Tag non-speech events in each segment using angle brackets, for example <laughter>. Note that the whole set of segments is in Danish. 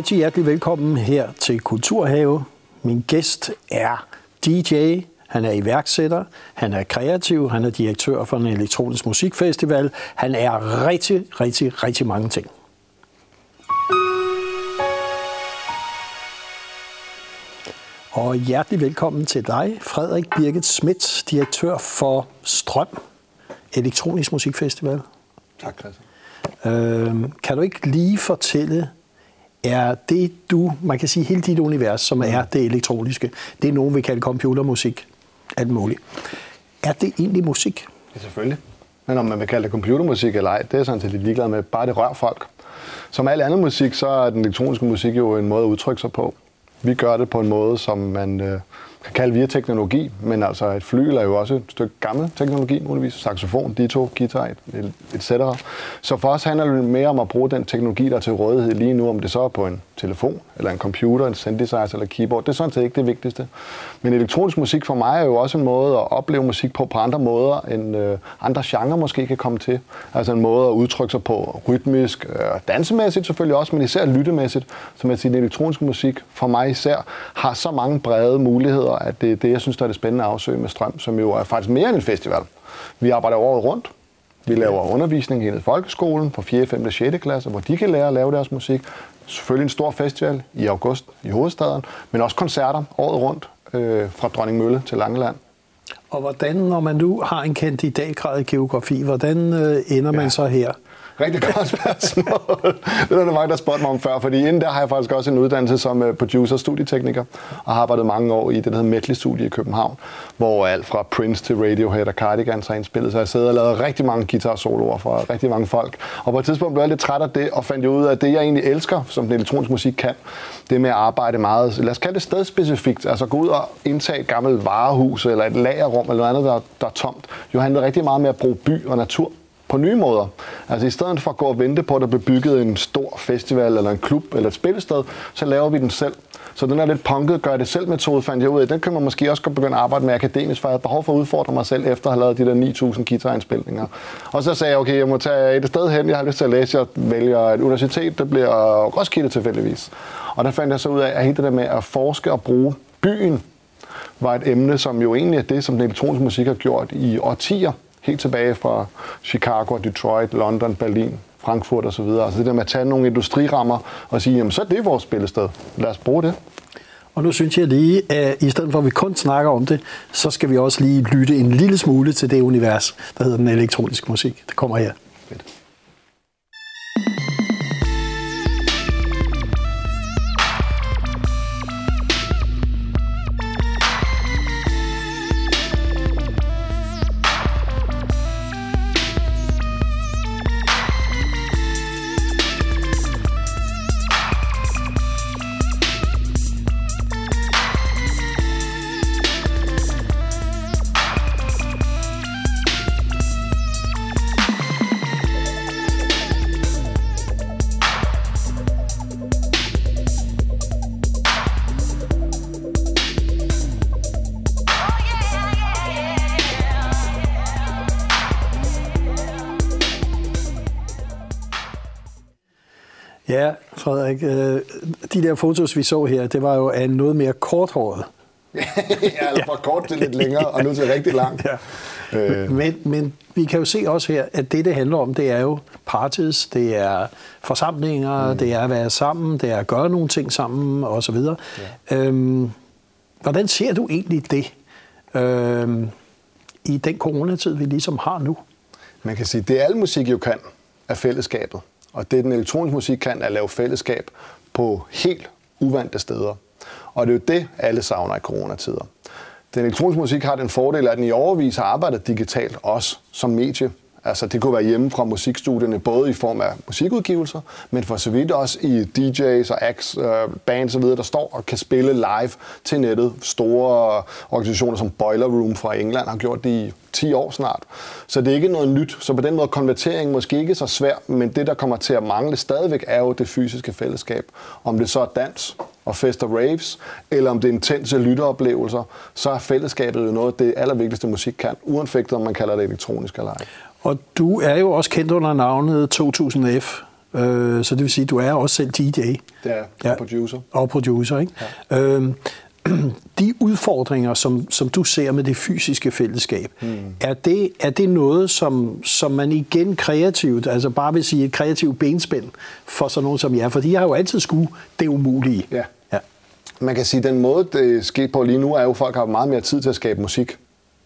rigtig hjertelig velkommen her til Kulturhave. Min gæst er DJ, han er iværksætter, han er kreativ, han er direktør for en elektronisk musikfestival. Han er rigtig, rigtig, rigtig mange ting. Og hjertelig velkommen til dig, Frederik Birgit Schmidt, direktør for Strøm, Elektronisk Musikfestival. Tak, Christian. Øh, kan du ikke lige fortælle, er det du, man kan sige hele dit univers, som er det elektroniske, det er nogen vil kalde computermusik, alt muligt. Er det egentlig musik? Ja, selvfølgelig. Men om man vil kalde det computermusik eller ej, det er sådan set lidt ligeglad med. Bare det rører folk. Som al anden musik, så er den elektroniske musik jo en måde at udtrykke sig på. Vi gør det på en måde, som man øh, kan kalde via teknologi, men altså et fly er jo også et stykke gammel teknologi, muligvis. Saxofon, dito, guitar, et, et cetera. Så for os handler det mere om at bruge den teknologi, der er til rådighed lige nu, om det så er på en telefon, eller en computer, en synthesizer eller keyboard. Det er sådan set ikke det vigtigste. Men elektronisk musik for mig er jo også en måde at opleve musik på på andre måder, end øh, andre genrer måske kan komme til. Altså en måde at udtrykke sig på rytmisk, øh, dansemæssigt selvfølgelig også, men især lyttemæssigt, som at siger, elektronisk musik for mig især har så mange brede muligheder, at det er det, jeg synes, der er det spændende at afsøge med Strøm, som jo er faktisk mere end en festival. Vi arbejder året rundt. Vi laver undervisning hele folkeskolen på 4., 5. og 6. klasse, hvor de kan lære at lave deres musik. Selvfølgelig en stor festival i august i hovedstaden, men også koncerter året rundt øh, fra Dronning Mølle til Langeland. Og hvordan, når man nu har en kandidatgrad i geografi, hvordan øh, ender man så her? Rigtig godt spørgsmål. det er der mange, der spurgte mig om før, fordi inden der har jeg faktisk også en uddannelse som øh, producer producer studietekniker, og har arbejdet mange år i det, der hedder Medley Studie i København, hvor alt fra Prince til Radiohead og Cardigans har indspillet, så jeg sidder og lavet rigtig mange guitar-soloer for rigtig mange folk. Og på et tidspunkt blev jeg lidt træt af det, og fandt ud af, at det, jeg egentlig elsker, som den elektroniske musik kan, det med at arbejde meget, lad os kalde det stedspecifikt, altså gå ud og indtage et gammelt varehus, eller et lagerrum, eller noget andet, der, der er tomt. Jo handler rigtig meget med at bruge by og natur på nye måder. Altså i stedet for at gå og vente på, at der bliver bygget en stor festival eller en klub eller et spillested, så laver vi den selv. Så den er lidt punket, gør det selv metode, fandt jeg ud af. Den kan man måske også godt begynde at arbejde med akademisk, for jeg havde behov for at udfordre mig selv, efter at have lavet de der 9.000 guitarindspilninger. Og så sagde jeg, okay, jeg må tage et sted hen, jeg har lyst til at læse. Jeg vælger et universitet, det bliver Roskilde tilfældigvis. Og der fandt jeg så ud af, at hele det der med at forske og bruge byen, var et emne, som jo egentlig er det, som den elektroniske musik har gjort i årtier helt tilbage fra Chicago, Detroit, London, Berlin, Frankfurt osv. Altså det der med at tage nogle industrirammer og sige, jamen så er det vores spillested. Lad os bruge det. Og nu synes jeg lige, at i stedet for at vi kun snakker om det, så skal vi også lige lytte en lille smule til det univers, der hedder den elektroniske musik. Det kommer her. Fedt. Ja, Frederik. Øh, de der fotos, vi så her, det var jo af noget mere korthåret. <laughs> ja, eller fra kort til lidt længere, og nu til rigtig langt. Ja. Øh. Men, men vi kan jo se også her, at det, det handler om, det er jo parties, det er forsamlinger, mm. det er at være sammen, det er at gøre nogle ting sammen, osv. Ja. Øhm, hvordan ser du egentlig det øhm, i den coronatid, vi ligesom har nu? Man kan sige, det al musik jo kan, er fællesskabet. Og det, den elektroniske musik kan, er at lave fællesskab på helt uvante steder. Og det er jo det, alle savner i coronatider. Den elektroniske musik har den fordel, at den i overvis har arbejdet digitalt, også som medie. Altså det kunne være hjemme fra musikstudierne, både i form af musikudgivelser, men for så vidt også i DJ's og acts, øh, bands osv., der står og kan spille live til nettet. Store organisationer som Boiler Room fra England har gjort det i 10 år snart. Så det er ikke noget nyt. Så på den måde konvertering måske ikke så svær, men det, der kommer til at mangle stadigvæk, er jo det fysiske fællesskab. Om det så er dans og fest og raves, eller om det er intense lytteoplevelser, så er fællesskabet jo noget af det allervigtigste musik kan, uanfægtet om man kalder det elektronisk eller ej. Og du er jo også kendt under navnet 2000F. Øh, så det vil sige, at du er også selv DJ. Det er ja. producer. Og producer, ikke? Ja. Øh, <clears throat> de udfordringer, som, som du ser med det fysiske fællesskab, mm. er, det, er det noget, som, som man igen kreativt, altså bare vil sige et kreativt benspænd for sådan nogen som jer? For de har jo altid skulle det umulige. Ja. ja. Man kan sige, at den måde, det sker på lige nu, er jo, at folk har meget mere tid til at skabe musik.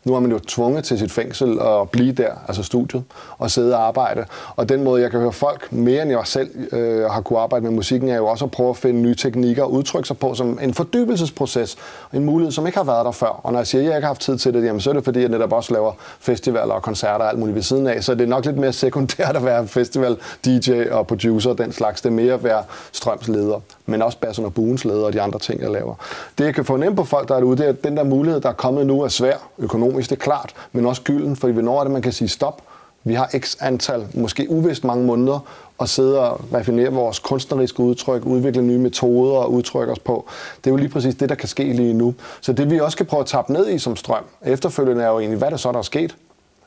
Nu er man jo tvunget til sit fængsel og blive der, altså studiet, og sidde og arbejde. Og den måde, jeg kan høre folk mere end jeg selv øh, har kunne arbejde med musikken, er jo også at prøve at finde nye teknikker og udtrykke sig på som en fordybelsesproces. En mulighed, som ikke har været der før. Og når jeg siger, at jeg ikke har haft tid til det, jamen, så er det fordi, jeg netop også laver festivaler og koncerter og alt muligt ved siden af. Så det er nok lidt mere sekundært at være festival, DJ og producer og den slags. Det er mere at være strømsleder, men også Basson og Buens leder og de andre ting, jeg laver. Det, jeg kan fornemme på folk, der er derude, det er, at den der mulighed, der er kommet nu, er svær økonomisk det er klart, men også gylden, fordi hvornår er det, man kan sige stop. Vi har x antal, måske uvist mange måneder, at sidde og raffinere vores kunstneriske udtryk, udvikle nye metoder og udtrykke os på. Det er jo lige præcis det, der kan ske lige nu. Så det vi også skal prøve at tappe ned i som strøm, efterfølgende er jo egentlig, hvad er det så, der er sket?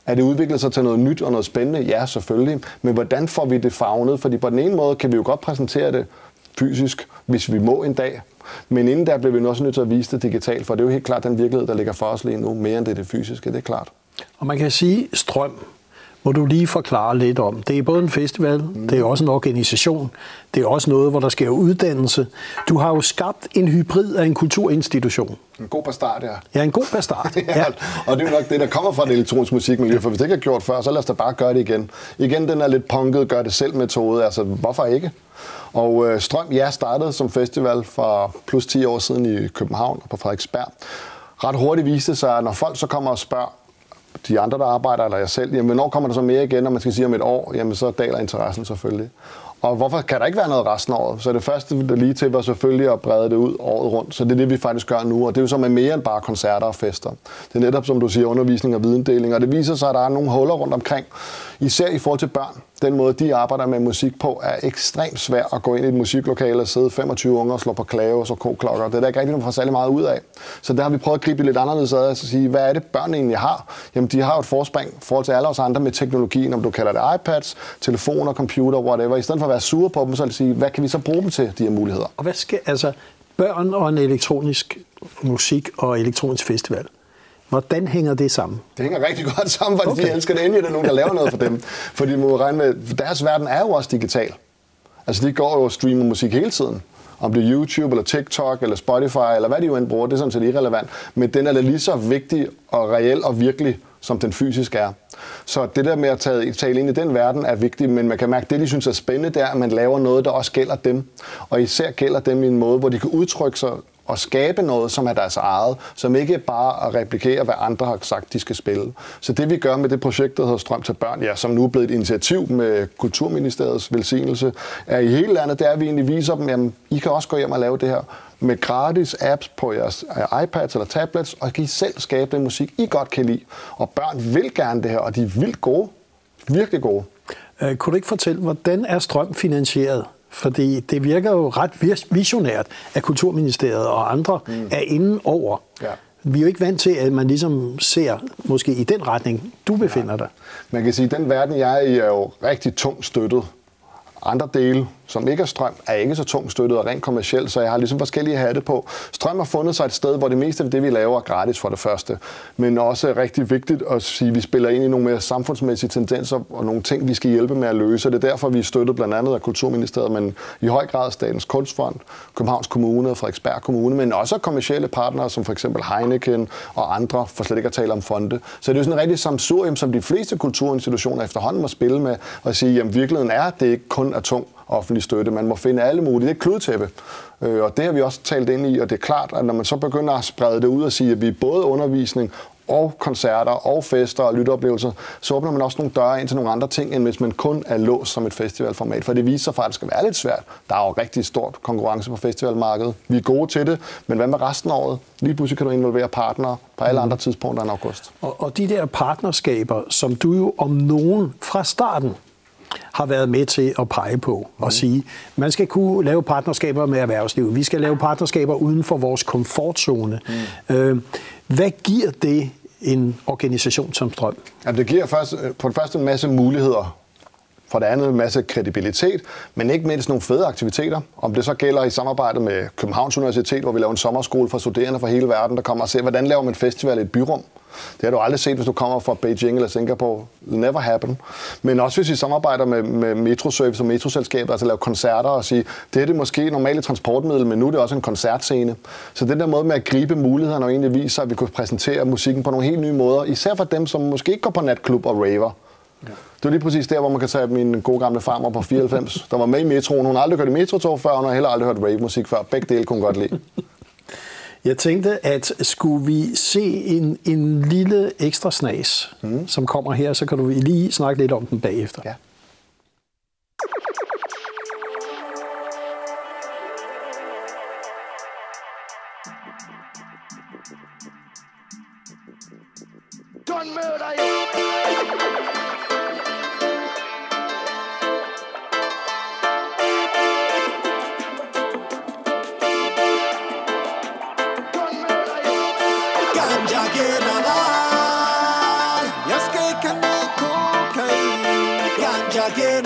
Er det udviklet sig til noget nyt og noget spændende? Ja, selvfølgelig. Men hvordan får vi det fagnet? Fordi på den ene måde kan vi jo godt præsentere det fysisk, hvis vi må en dag. Men inden der bliver vi også nødt til at vise det digitalt, for det er jo helt klart den virkelighed, der ligger for os lige nu, mere end det, det fysiske, det er klart. Og man kan sige, strøm må du lige forklare lidt om. Det er både en festival, mm. det er også en organisation, det er også noget, hvor der sker uddannelse. Du har jo skabt en hybrid af en kulturinstitution. En god bastard, ja. Ja, en god bastard. <laughs> ja. Og det er jo nok det, der kommer fra det elektroniske musikmiljø, for hvis det ikke er gjort før, så lad os da bare gøre det igen. Igen den er lidt punket, gør det selv metode, altså hvorfor ikke? Og øh, Strøm, ja, startede som festival for plus 10 år siden i København og på Frederiksberg. Ret hurtigt viste sig, at når folk så kommer og spørger, de andre, der arbejder, eller jeg selv, jamen, hvornår kommer der så mere igen, og man skal sige om et år, jamen så daler interessen selvfølgelig. Og hvorfor kan der ikke være noget resten af året? Så det første, der lige til, var selvfølgelig at brede det ud året rundt. Så det er det, vi faktisk gør nu, og det er jo så med mere end bare koncerter og fester. Det er netop, som du siger, undervisning og videndeling, og det viser sig, at der er nogle huller rundt omkring, især i forhold til børn. Den måde, de arbejder med musik på, er ekstremt svær at gå ind i et musiklokale og sidde 25 unger og slå på klave og så koklokker. Det er der ikke rigtig nogen får særlig meget ud af. Så der har vi prøvet at gribe lidt anderledes ad og sige, hvad er det, børn egentlig har? Jamen, de har jo et forspring i forhold til alle os andre med teknologien, om du kalder det iPads, telefoner, computer, whatever. I stedet for at være sure på dem, så vil sige, hvad kan vi så bruge dem til, de her muligheder? Og hvad skal, altså, børn og en elektronisk musik og elektronisk festival. Hvordan hænger det sammen? Det hænger rigtig godt sammen, fordi okay. de elsker det endelig, at der er nogen, der laver noget for dem. Fordi de må regne med, deres verden er jo også digital. Altså de går jo og streamer musik hele tiden. Om det er YouTube, eller TikTok, eller Spotify, eller hvad de jo end bruger, det er sådan set irrelevant. Men den er da lige så vigtig og reel og virkelig, som den fysisk er. Så det der med at tage, tale ind i den verden er vigtigt, men man kan mærke, at det, de synes er spændende, det er, at man laver noget, der også gælder dem. Og især gælder dem i en måde, hvor de kan udtrykke sig at skabe noget, som er deres eget, som ikke bare at replikere, hvad andre har sagt, de skal spille. Så det vi gør med det projekt, der hedder Strøm til Børn, ja, som nu er blevet et initiativ med Kulturministeriets velsignelse, er i hele landet, det er, at vi egentlig viser dem, jamen, I kan også gå hjem og lave det her med gratis apps på jeres øh, iPads eller tablets, og kan I selv skabe den musik, I godt kan lide. Og børn vil gerne det her, og de er vildt gode. Virkelig gode. Uh, kunne du ikke fortælle, hvordan er strøm finansieret? Fordi det virker jo ret visionært, at Kulturministeriet og andre mm. er inde over. Ja. Vi er jo ikke vant til, at man ligesom ser måske i den retning, du befinder dig. Man kan sige, at den verden, jeg er i, er jo rigtig tungt støttet. Andre dele som ikke er strøm, er ikke så tungt støttet og rent kommercielt, så jeg har ligesom forskellige hatte på. Strøm har fundet sig et sted, hvor det meste af det, vi laver, er gratis for det første. Men også er rigtig vigtigt at sige, at vi spiller ind i nogle mere samfundsmæssige tendenser og nogle ting, vi skal hjælpe med at løse. Det er derfor, vi er støttet blandt andet af Kulturministeriet, men i høj grad Statens Kunstfond, Københavns Kommune og Frederiksberg Kommune, men også kommercielle partnere, som for eksempel Heineken og andre, for slet ikke at tale om fonde. Så det er jo sådan en rigtig samsurium, som de fleste kulturinstitutioner efterhånden må spille med, og sige, at virkeligheden er, at det ikke kun er tung offentlig støtte. Man må finde alle mulige. Det er kludtæppe. Øh, og det har vi også talt ind i, og det er klart, at når man så begynder at sprede det ud og sige, at vi er både undervisning og koncerter og fester og lytteoplevelser, så åbner man også nogle døre ind til nogle andre ting, end hvis man kun er låst som et festivalformat. For det viser sig faktisk at være lidt svært. Der er jo rigtig stort konkurrence på festivalmarkedet. Vi er gode til det, men hvad med resten af året? Lige pludselig kan du involvere partnere på alle mm. andre tidspunkter end august. Og, og de der partnerskaber, som du jo om nogen fra starten har været med til at pege på og mm. sige, man skal kunne lave partnerskaber med erhvervslivet. Vi skal lave partnerskaber uden for vores komfortzone. Mm. Øh, hvad giver det en organisation som Strøm? Ja, det giver først, på det første en masse muligheder for det andet en masse kredibilitet, men ikke mindst nogle fede aktiviteter. Om det så gælder i samarbejde med Københavns Universitet, hvor vi laver en sommerskole for studerende fra hele verden, der kommer og ser, hvordan laver man festival i et byrum. Det har du aldrig set, hvis du kommer fra Beijing eller Singapore. Never happen. Men også hvis vi samarbejder med, med Metroservice og Metroselskabet, altså lave koncerter og sige, det er det måske normale transportmiddel, men nu er det også en koncertscene. Så den der måde med at gribe mulighederne og egentlig vise, at vi kunne præsentere musikken på nogle helt nye måder, især for dem, som måske ikke går på natklub og raver. Ja. Det er lige præcis der, hvor man kan tage min gode gamle farmor på 94, der var med i metroen. Hun har aldrig hørt i metrotog før, og hun har heller aldrig hørt rave-musik før. Begge dele kunne godt lide. Jeg tænkte, at skulle vi se en, en lille ekstra snas, mm. som kommer her, så kan du lige snakke lidt om den bagefter. Ja.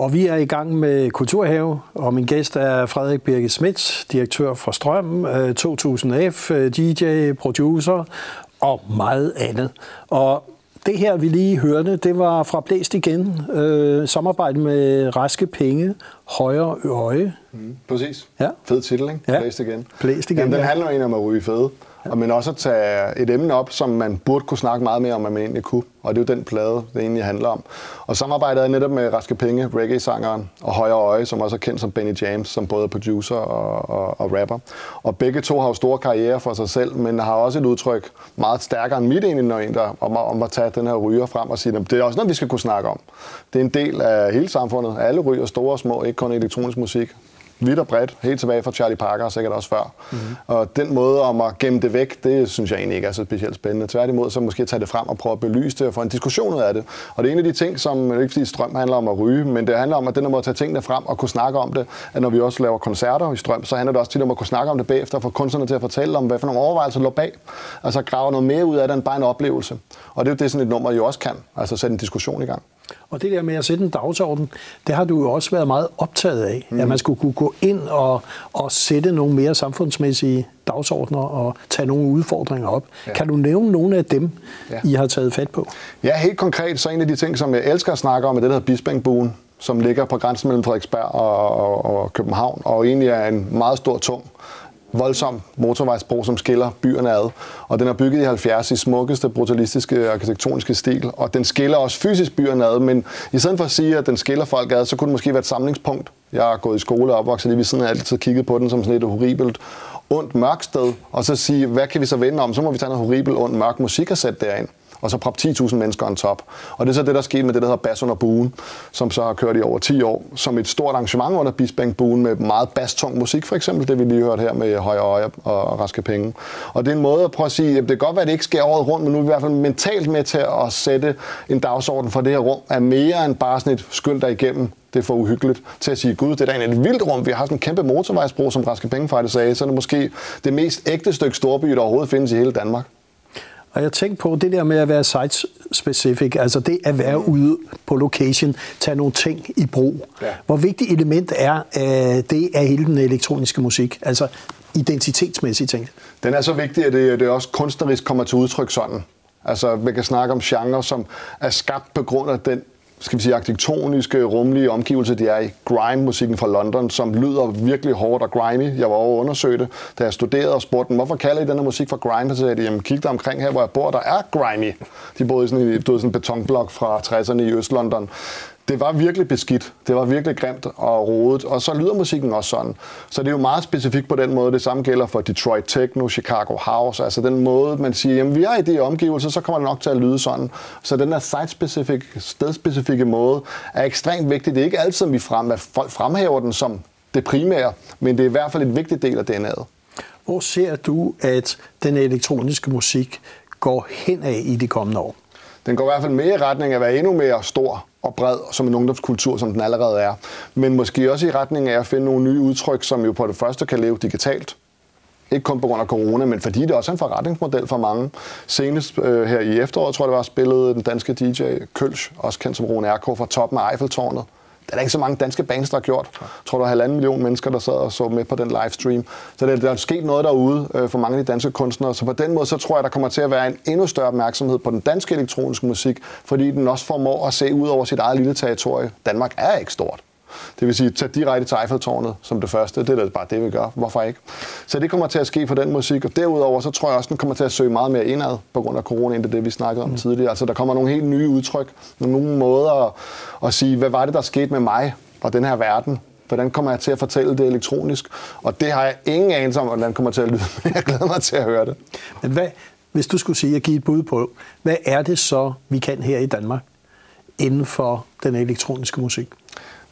Og vi er i gang med Kulturhave, og min gæst er Frederik Birke Smits, direktør for Strøm, 2000F, øh, DJ, producer og meget andet. Og det her, vi lige hørte, det var fra Blæst igen. Øh, samarbejde med Raske Penge, Højre Øje. Mm, præcis. Ja. Fed titel, ikke? Ja. Blæst igen. Blæst igen, Jamen, den handler egentlig om at ryge fede og Men også at tage et emne op, som man burde kunne snakke meget mere om, end man egentlig kunne. Og det er jo den plade, det egentlig handler om. Og samarbejdet er netop med Raske Penge, reggae-sangeren, og Højre Øje, som også er kendt som Benny James, som både er producer og, og, og rapper. Og begge to har jo store karriere for sig selv, men har også et udtryk meget stærkere end mit egentlig, når en der, om, om at tage den her ryger frem og sige, at det er også noget, vi skal kunne snakke om. Det er en del af hele samfundet. Alle ryger, store og små, ikke kun elektronisk musik vidt og bredt, helt tilbage fra Charlie Parker og sikkert også før. Mm-hmm. Og den måde om at gemme det væk, det synes jeg egentlig ikke er så specielt spændende. Tværtimod, så måske tage det frem og prøve at belyse det og få en diskussion ud af det. Og det er en af de ting, som ikke fordi strøm handler om at ryge, men det handler om, at den måde at tage tingene frem og kunne snakke om det, at når vi også laver koncerter i strøm, så handler det også tit om at kunne snakke om det bagefter, og få kunstnerne til at fortælle om, hvad for nogle overvejelser lå bag. Altså grave noget mere ud af det end bare en oplevelse. Og det er jo det, sådan et nummer jo også kan, altså sætte en diskussion i gang. Og det der med at sætte en dagsorden, det har du jo også været meget optaget af. Mm. At man skulle kunne gå ind og, og sætte nogle mere samfundsmæssige dagsordner og tage nogle udfordringer op. Ja. Kan du nævne nogle af dem, ja. I har taget fat på? Ja, helt konkret, så en af de ting, som jeg elsker at snakke om, er det, der hedder Bispingbuen, som ligger på grænsen mellem Frederiksberg og, og, og København, og egentlig er en meget stor, tung voldsom motorvejsbro, som skiller byerne ad. Og den er bygget i 70 i smukkeste, brutalistiske arkitektoniske stil. Og den skiller også fysisk byerne ad, men i stedet for at sige, at den skiller folk ad, så kunne det måske være et samlingspunkt. Jeg har gået i skole og opvokset lige ved siden af altid kigget på den som sådan et horribelt ondt mørkt sted, og så sige, hvad kan vi så vende om? Så må vi tage noget horribelt ondt mørk musik og sætte derind og så proppe 10.000 mennesker on top. Og det er så det, der skete med det, der hedder Bass under Buen, som så har kørt i over 10 år, som et stort arrangement under Bisping Buen med meget basstung musik, for eksempel det, vi lige hørte her med Høje Øje og Raske Penge. Og det er en måde at prøve at sige, at det kan godt være, at det ikke sker året rundt, men nu er vi i hvert fald mentalt med til at sætte en dagsorden for det her rum, er mere end bare sådan et skyld der igennem det er for uhyggeligt, til at sige, gud, det er da et vildt rum. Vi har sådan en kæmpe motorvejsbro, som Raske Penge faktisk sagde, så er det måske det mest ægte stykke storby, der overhovedet findes i hele Danmark. Og jeg tænkte på det der med at være site-specific, altså det at være ude på location, tage nogle ting i brug. Ja. Hvor vigtigt element er uh, det af hele den elektroniske musik, altså identitetsmæssigt ting? Den er så vigtig, at det, det også kunstnerisk kommer til udtryk sådan. Altså, vi kan snakke om genre, som er skabt på grund af den skal vi sige, arkitektoniske, rumlige omgivelser, de er i grime-musikken fra London, som lyder virkelig hårdt og grimy. Jeg var over og undersøge det, da jeg studerede og spurgte dem, hvorfor kalder I denne musik for grime? Så sagde de, jamen kig der omkring her, hvor jeg bor, der er grimy. De boede i sådan en, sådan en betonblok fra 60'erne i Øst-London det var virkelig beskidt. Det var virkelig grimt og rodet. Og så lyder musikken også sådan. Så det er jo meget specifikt på den måde. Det samme gælder for Detroit Techno, Chicago House. Altså den måde, man siger, jamen vi er i de omgivelser, så kommer det nok til at lyde sådan. Så den der site-specific, stedspecifikke måde er ekstremt vigtig. Det er ikke altid, at vi frem, at folk fremhæver den som det primære, men det er i hvert fald en vigtig del af DNA'et. Hvor ser du, at den elektroniske musik går hen af i de kommende år? Den går i hvert fald mere i retning af at være endnu mere stor og bred som en ungdomskultur, som den allerede er. Men måske også i retning af at finde nogle nye udtryk, som jo på det første kan leve digitalt. Ikke kun på grund af corona, men fordi det også er en forretningsmodel for mange. Senest øh, her i efteråret, tror jeg det var, spillede den danske DJ Kølsch, også kendt som Rune RK, fra toppen af Eiffeltårnet. Det er der ikke så mange danske bands, der har gjort. Jeg tror, der er halvanden million mennesker, der sad og så med på den livestream. Så der, der er sket noget derude øh, for mange af de danske kunstnere. Så på den måde, så tror jeg, der kommer til at være en endnu større opmærksomhed på den danske elektroniske musik, fordi den også formår at se ud over sit eget lille territorie. Danmark er ikke stort. Det vil sige, tage direkte til Eiffeltårnet som det første. Det er da bare det, vi gør. Hvorfor ikke? Så det kommer til at ske for den musik. Og derudover, så tror jeg også, den kommer til at søge meget mere indad på grund af corona, end det, det vi snakkede om mm. tidligere. Altså, der kommer nogle helt nye udtryk, nogle måder at, at sige, hvad var det, der skete med mig og den her verden? Hvordan kommer jeg til at fortælle det elektronisk? Og det har jeg ingen anelse om, hvordan kommer til at lyde, <laughs> men jeg glæder mig til at høre det. Men hvad, hvis du skulle sige at give et bud på, hvad er det så, vi kan her i Danmark inden for den elektroniske musik?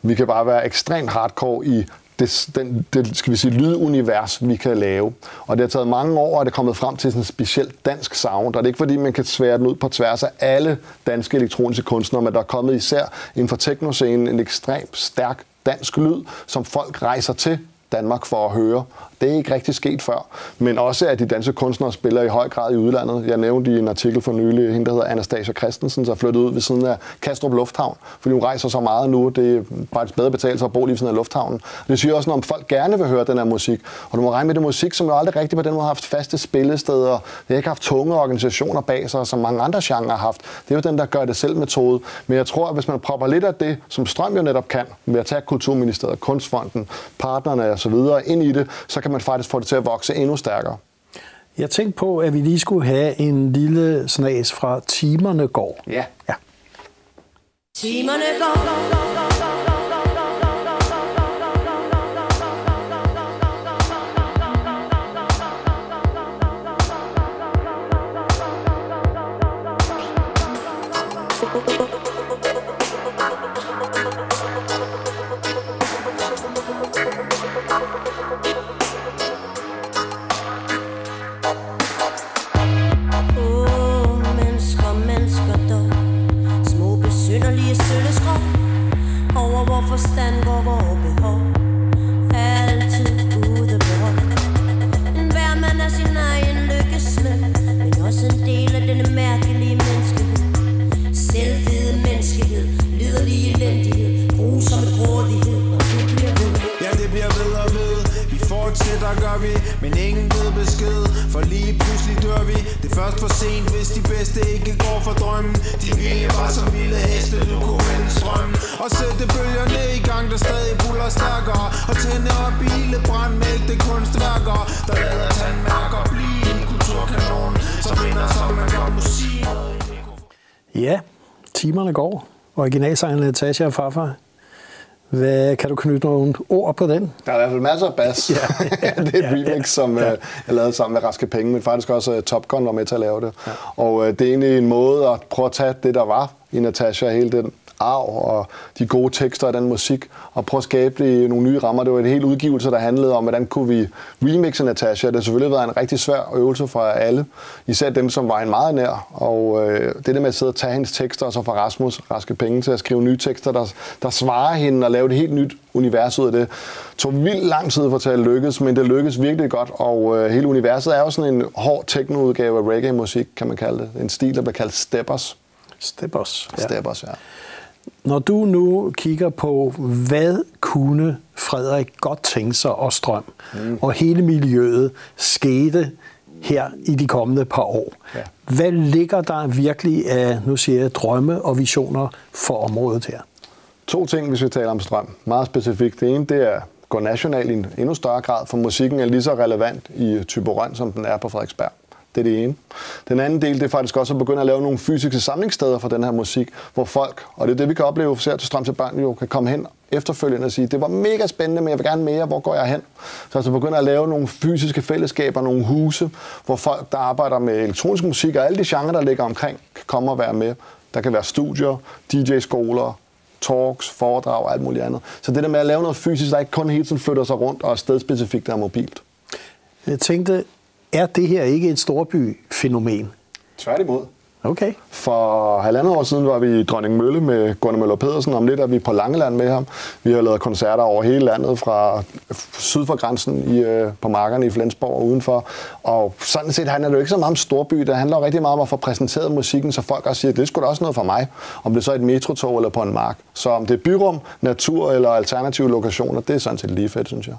Vi kan bare være ekstremt hardcore i det, den, det skal vi sige, lydunivers, vi kan lave. Og det har taget mange år, at det er kommet frem til sådan en specielt dansk sound. Og det er ikke fordi, man kan svære den ud på tværs af alle danske elektroniske kunstnere, men der er kommet især inden for teknoscenen en ekstremt stærk dansk lyd, som folk rejser til Danmark for at høre. Det er ikke rigtig sket før. Men også, at de danske kunstnere spiller i høj grad i udlandet. Jeg nævnte i en artikel for nylig, hende der hedder Anastasia Christensen, der er flyttet ud ved siden af Kastrup Lufthavn, fordi hun rejser så meget nu. Det er faktisk bedre betalt at bo lige ved siden af lufthavnen. Det siger også, når folk gerne vil høre den her musik. Og du må regne med det musik, som jo aldrig rigtig på den måde har haft faste spillesteder. Det har ikke haft tunge organisationer bag sig, som mange andre genrer har haft. Det er jo den, der gør det selv metode. Men jeg tror, at hvis man propper lidt af det, som Strøm jo netop kan, med at tage Kulturministeriet, Kunstfonden, partnerne osv. ind i det, så kan man faktisk få det til at vokse endnu stærkere. Jeg tænkte på, at vi lige skulle have en lille snas fra Timerne går. Ja. ja. Timerne går. Åh, timerne går. Originalsangen Natasha og Farfar. Hvad, kan du knytte nogle ord på den? Der er i hvert fald masser af bass. <laughs> Ja, <laughs> ja, det er et ja, remix, ja. som Ja. øh, jeg lavede sammen med Raske Penge, men faktisk også øh, Top Gun var med til at lave det. Og øh, det er egentlig en måde at prøve at tage det, der var i Natasha, hele den arv og de gode tekster og den musik, og prøve at skabe det nogle nye rammer. Det var et helt udgivelse, der handlede om, hvordan kunne vi remixe Natasha. Det har selvfølgelig været en rigtig svær øvelse for alle, især dem, som var en meget nær. Og øh, det der med at sidde og tage hendes tekster, og så få Rasmus raske penge til at skrive nye tekster, der, der svarer hende og lave et helt nyt univers ud af det, tog vildt lang tid for at at lykkes, men det lykkedes virkelig godt. Og øh, hele universet er jo sådan en hård techno-udgave af reggae-musik, kan man kalde det. En stil, der bliver kaldt steppers. Steppers. Ja. Steppers, ja. Når du nu kigger på, hvad kunne Frederik godt tænke sig og strøm, mm. og hele miljøet skete her i de kommende par år. Ja. Hvad ligger der virkelig af, nu siger jeg, drømme og visioner for området her? To ting, hvis vi taler om strøm. Meget specifikt. Det ene, det er gå national i en endnu større grad, for musikken er lige så relevant i Tyborøn, som den er på Frederiksberg. Det er det ene. Den anden del, det er faktisk også at begynde at lave nogle fysiske samlingssteder for den her musik, hvor folk, og det er det, vi kan opleve, ser til Strøm til Børn, jo kan komme hen efterfølgende og sige, det var mega spændende, men jeg vil gerne mere, hvor går jeg hen? Så altså begynde at lave nogle fysiske fællesskaber, nogle huse, hvor folk, der arbejder med elektronisk musik og alle de genrer, der ligger omkring, kan komme og være med. Der kan være studier, DJ-skoler, talks, foredrag og alt muligt andet. Så det der med at lave noget fysisk, der ikke kun hele tiden flytter sig rundt og er stedspecifikt, og mobilt. Jeg tænkte, er det her ikke et storby-fænomen? Tværtimod. Okay. For halvandet år siden var vi i Dronning Mølle med Gunnar Møller Pedersen. Om lidt er vi på Langeland med ham. Vi har lavet koncerter over hele landet, fra syd for grænsen i, øh, på markerne i Flensborg og udenfor. Og sådan set handler det jo ikke så meget om storby. Det handler rigtig meget om at få præsenteret musikken, så folk også siger, at det skulle da også noget for mig. Om det så er et metrotog eller på en mark. Så om det er byrum, natur eller alternative lokationer, det er sådan set lige fedt, synes jeg.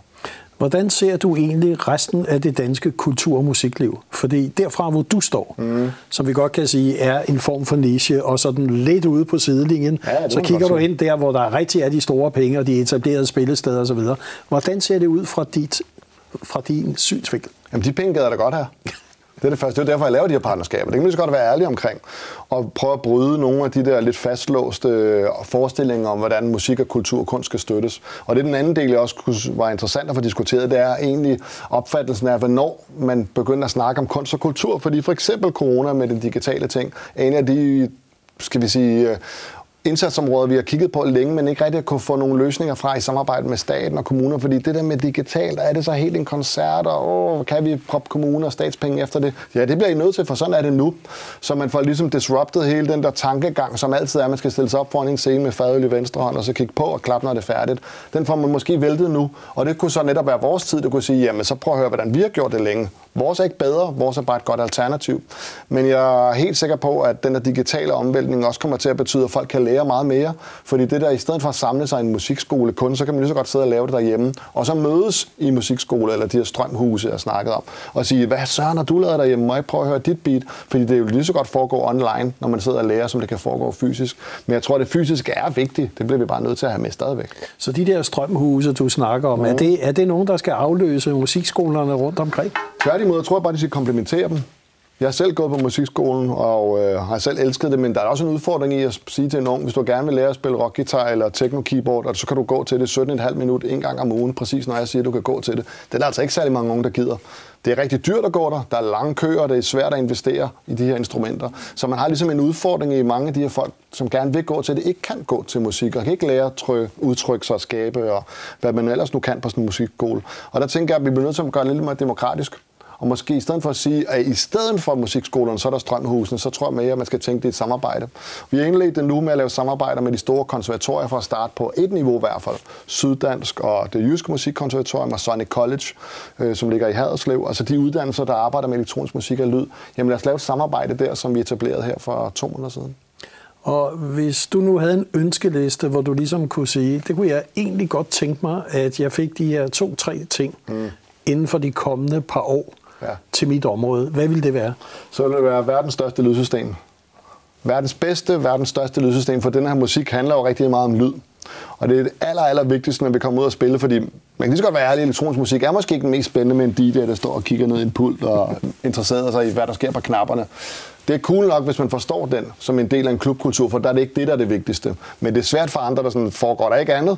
Hvordan ser du egentlig resten af det danske kultur- og musikliv? Fordi derfra, hvor du står, mm. som vi godt kan sige, er en form for niche, og sådan lidt ude på sidelinjen, Ja, så kigger du ind der, hvor der rigtig er de store penge, og de etablerede spillesteder osv. Hvordan ser det ud fra, dit, fra din synsvinkel? Jamen, de penge gad jeg da godt her. Det er det første. Det er derfor, jeg laver de her partnerskaber. Det kan man lige så godt være ærlig omkring. Og prøve at bryde nogle af de der lidt fastlåste øh, forestillinger om, hvordan musik og kultur og kunst skal støttes. Og det er den anden del, jeg også var interessant at få diskuteret. Det er egentlig opfattelsen af, hvornår man begynder at snakke om kunst og kultur. Fordi for eksempel corona med den digitale ting, er en af de skal vi sige, øh, indsatsområder, vi har kigget på længe, men ikke rigtig kunne få nogle løsninger fra i samarbejde med staten og kommuner, fordi det der med digitalt, er det så helt en koncert, og åh, kan vi proppe kommuner og statspenge efter det? Ja, det bliver I nødt til, for sådan er det nu. Så man får ligesom disrupted hele den der tankegang, som altid er, at man skal stille sig op foran en scene med fadøl i venstre hånd, og så kigge på og klappe, når det er færdigt. Den får man måske væltet nu, og det kunne så netop være vores tid, det kunne sige, jamen så prøv at høre, hvordan vi har gjort det længe. Vores er ikke bedre, vores er bare et godt alternativ. Men jeg er helt sikker på, at den der digitale omvæltning også kommer til at betyde, at folk kan lære meget mere. Fordi det der, i stedet for at samle sig i en musikskole kun, så kan man lige så godt sidde og lave det derhjemme. Og så mødes i musikskole eller de her strømhuse, jeg har snakket om. Og sige, hvad søren har du lavet derhjemme? Må jeg prøve at høre dit beat? Fordi det er jo lige så godt foregå online, når man sidder og lærer, som det kan foregå fysisk. Men jeg tror, at det fysiske er vigtigt. Det bliver vi bare nødt til at have med stadigvæk. Så de der strømhuse, du snakker om, er, det, er det nogen, der skal afløse musikskolerne rundt omkring? Tværtimod, jeg tror bare, de skal komplementere dem. Jeg har selv gået på musikskolen og øh, har selv elsket det, men der er også en udfordring i at sige til en ung, hvis du gerne vil lære at spille rockguitar eller techno-keyboard, og så kan du gå til det 17,5 minut en gang om ugen, præcis når jeg siger, at du kan gå til det. Det er der altså ikke særlig mange unge, der gider. Det er rigtig dyrt at gå der, der er lange køer, det er svært at investere i de her instrumenter. Så man har ligesom en udfordring i mange af de her folk, som gerne vil gå til det, ikke kan gå til musik, og kan ikke lære at tryk, udtrykke sig og skabe, og hvad man ellers nu kan på sådan en musikskole. Og der tænker jeg, at vi bliver nødt til at gøre det lidt mere demokratisk. Og måske i stedet for at sige, at i stedet for musikskolerne, så er der strømhusene, så tror jeg mere, at man skal tænke det i et samarbejde. Vi har indledt det nu med at lave samarbejder med de store konservatorier for at starte på et niveau i hvert fald. Syddansk og det jyske musikkonservatorium og Sonic College, øh, som ligger i Haderslev. Altså de uddannelser, der arbejder med elektronisk musik og lyd. Jamen lad os lave et samarbejde der, som vi etablerede her for to måneder siden. Og hvis du nu havde en ønskeliste, hvor du ligesom kunne sige, det kunne jeg egentlig godt tænke mig, at jeg fik de her to-tre ting mm. inden for de kommende par år Ja. til mit område. Hvad ville det være? så vil det være verdens største lydsystem. Verdens bedste, verdens største lydsystem, for den her musik handler jo rigtig meget om lyd. Og det er det aller, aller vigtigste, når vi kommer ud og spille, fordi man kan lige så godt være ærlig, elektronisk musik er måske ikke den mest spændende med en DJ, der står og kigger ned i en pult og interesserer sig i, hvad der sker på knapperne. Det er cool nok, hvis man forstår den som en del af en klubkultur, for der er det ikke det, der er det vigtigste. Men det er svært for andre, der sådan foregår der ikke andet.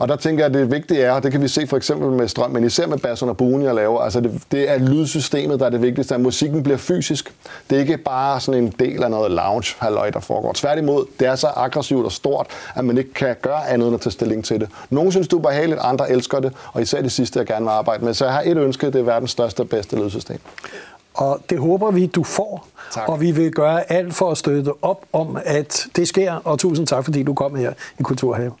Og der tænker jeg, at det vigtige er, og det kan vi se for eksempel med strøm, men især med bassen og buen, jeg laver, altså det, det er lydsystemet, der er det vigtigste, at musikken bliver fysisk. Det er ikke bare sådan en del af noget lounge halløj, der foregår. Tværtimod, det er så aggressivt og stort, at man ikke kan gøre andet end at tage stilling til det. Nogle synes, du er behageligt, andre elsker det, og især det sidste, jeg gerne vil arbejde med. Så jeg har et ønske, det er verdens største og bedste lydsystem. Og det håber vi, du får. Tak. Og vi vil gøre alt for at støtte op om, at det sker. Og tusind tak, fordi du kom her i Kulturhave.